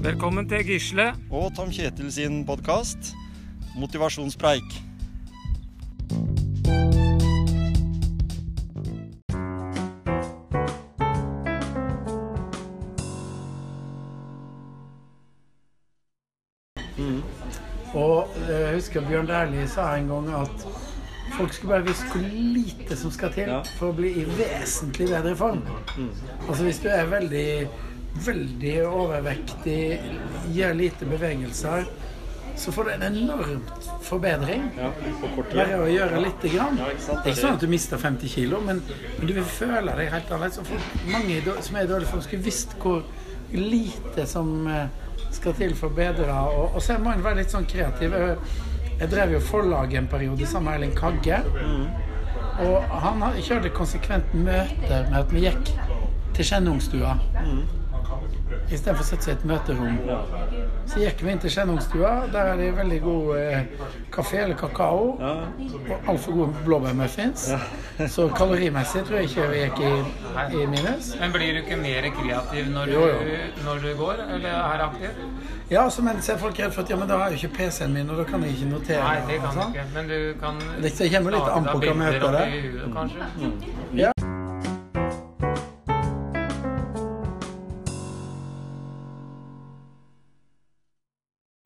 Velkommen til Gisle. Og Tom Kjetil sin podkast Motivasjonspreik. Og eh, jeg husker Bjørn Dæhlie sa en gang at folk skulle bare visst hvor lite som skal til for å bli i vesentlig bedre form. Altså hvis du er veldig, veldig overvektig, gjør lite bevegelser, så får du en enormt forbedring. Bare å gjøre lite grann. Det er ikke sånn at du mister 50 kilo, men, men du vil føle deg helt annerledes. Mange som er i dårlig form, skulle visst hvor lite som eh, skal til for å bedre. Og, og så er mange være litt sånn kreativ. Jeg- drev jo forlaget en periode sammen med Erling Kagge. Og han kjørte konsekvent møter med at vi gikk til Skjennungstua. Istedenfor å sette seg i et møterom. Så gikk vi inn til Skjennungstua. Der er det veldig god eh, kafé eller kakao. Og altfor gode blåbærmuffins. Så kalorimessig tror jeg ikke vi gikk i, i minus. Men blir du ikke mer kreativ når du, Jo, jo. når du går, eller er aktiv? Ja, så men så er folk redd for at ja, men da har jeg jo ikke PC-en min, og da kan jeg ikke notere. Nei, det kan du ikke. Men du kan Det kommer litt an på hva møtet det er. kanskje.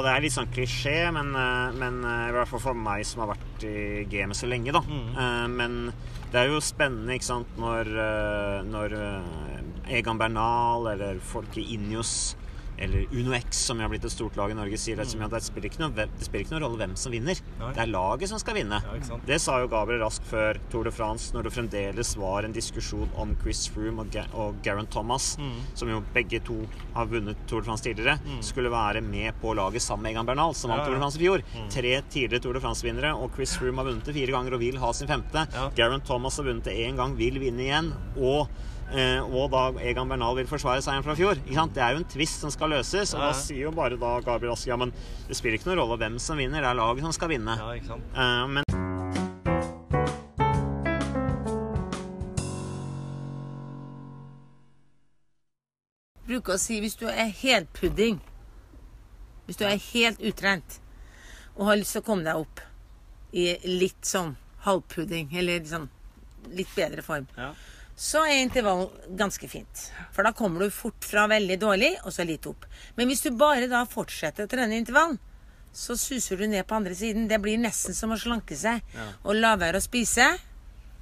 Det er litt sånn klisjé, men, eh, men eh, i hvert fall for meg som har vært i gamet så lenge, da. Mm. Men det er jo spennende, ikke sant, når, eh, når eh, Egan Bernal eller folk i Injos eller Uno X, som jo har blitt et stort lag i Norge, sier det, at det, spiller ikke noe, det spiller ikke noen rolle hvem som vinner. Det er laget som skal vinne. det sa jo Gabriel Rask før Tour de France, når det fremdeles var en diskusjon om Chris Froome og, Ga og Garen Thomas, som jo begge to har vunnet Tour de France tidligere, skulle være med på laget sammen med Egan Bernal, som vant Tour de France i fjor. Tre tidligere Tour de France-vinnere, og Chris Froome har vunnet det fire ganger og vil ha sin femte. Garen Thomas har vunnet det én gang, vil vinne igjen. og og da Egan Bernal vil forsvare seieren fra fjor. Ikke sant? Det er jo en tvist som skal løses. Og da sier jo bare da Gabriel Aske ja, men det spiller ikke noen rolle hvem som vinner, det er laget som skal vinne. Eh, men bruker å si hvis du er helt pudding, hvis du er helt utrent og har lyst til å komme deg opp i litt sånn halvpudding, eller sånn litt bedre form, så er intervall ganske fint. For da kommer du fort fra veldig dårlig, og så litt opp. Men hvis du bare da fortsetter å trene intervall, så suser du ned på andre siden. Det blir nesten som å slanke seg og la være å spise.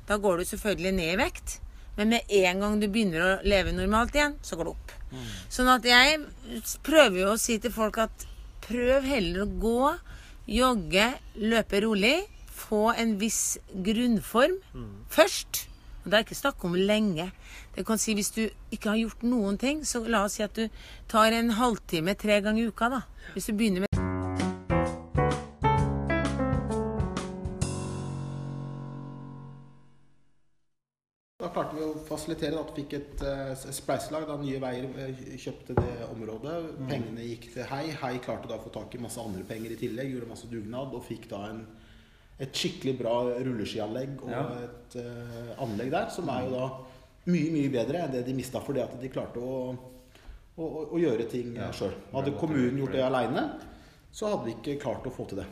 Da går du selvfølgelig ned i vekt. Men med en gang du begynner å leve normalt igjen, så går det opp. Sånn at jeg prøver jo å si til folk at prøv heller å gå, jogge, løpe rolig. Få en viss grunnform først. Og det er ikke snakk om lenge. Det kan si Hvis du ikke har gjort noen ting, så la oss si at du tar en halvtime tre ganger i uka. da. Hvis du begynner med Da klarte vi å fasilitere at vi fikk et uh, spleiselag da Nye Veier eh, kjøpte det området. Pengene gikk til Hei. Hei klarte da å få tak i masse andre penger i tillegg. Gjorde masse dugnad og fikk da en, et skikkelig bra rulleskianlegg og et uh, anlegg der som er jo da mye, mye bedre enn det de mista fordi at de klarte å, å, å, å gjøre ting ja. sjøl. Hadde kommunen gjort det aleine, så hadde vi ikke klart å få til det.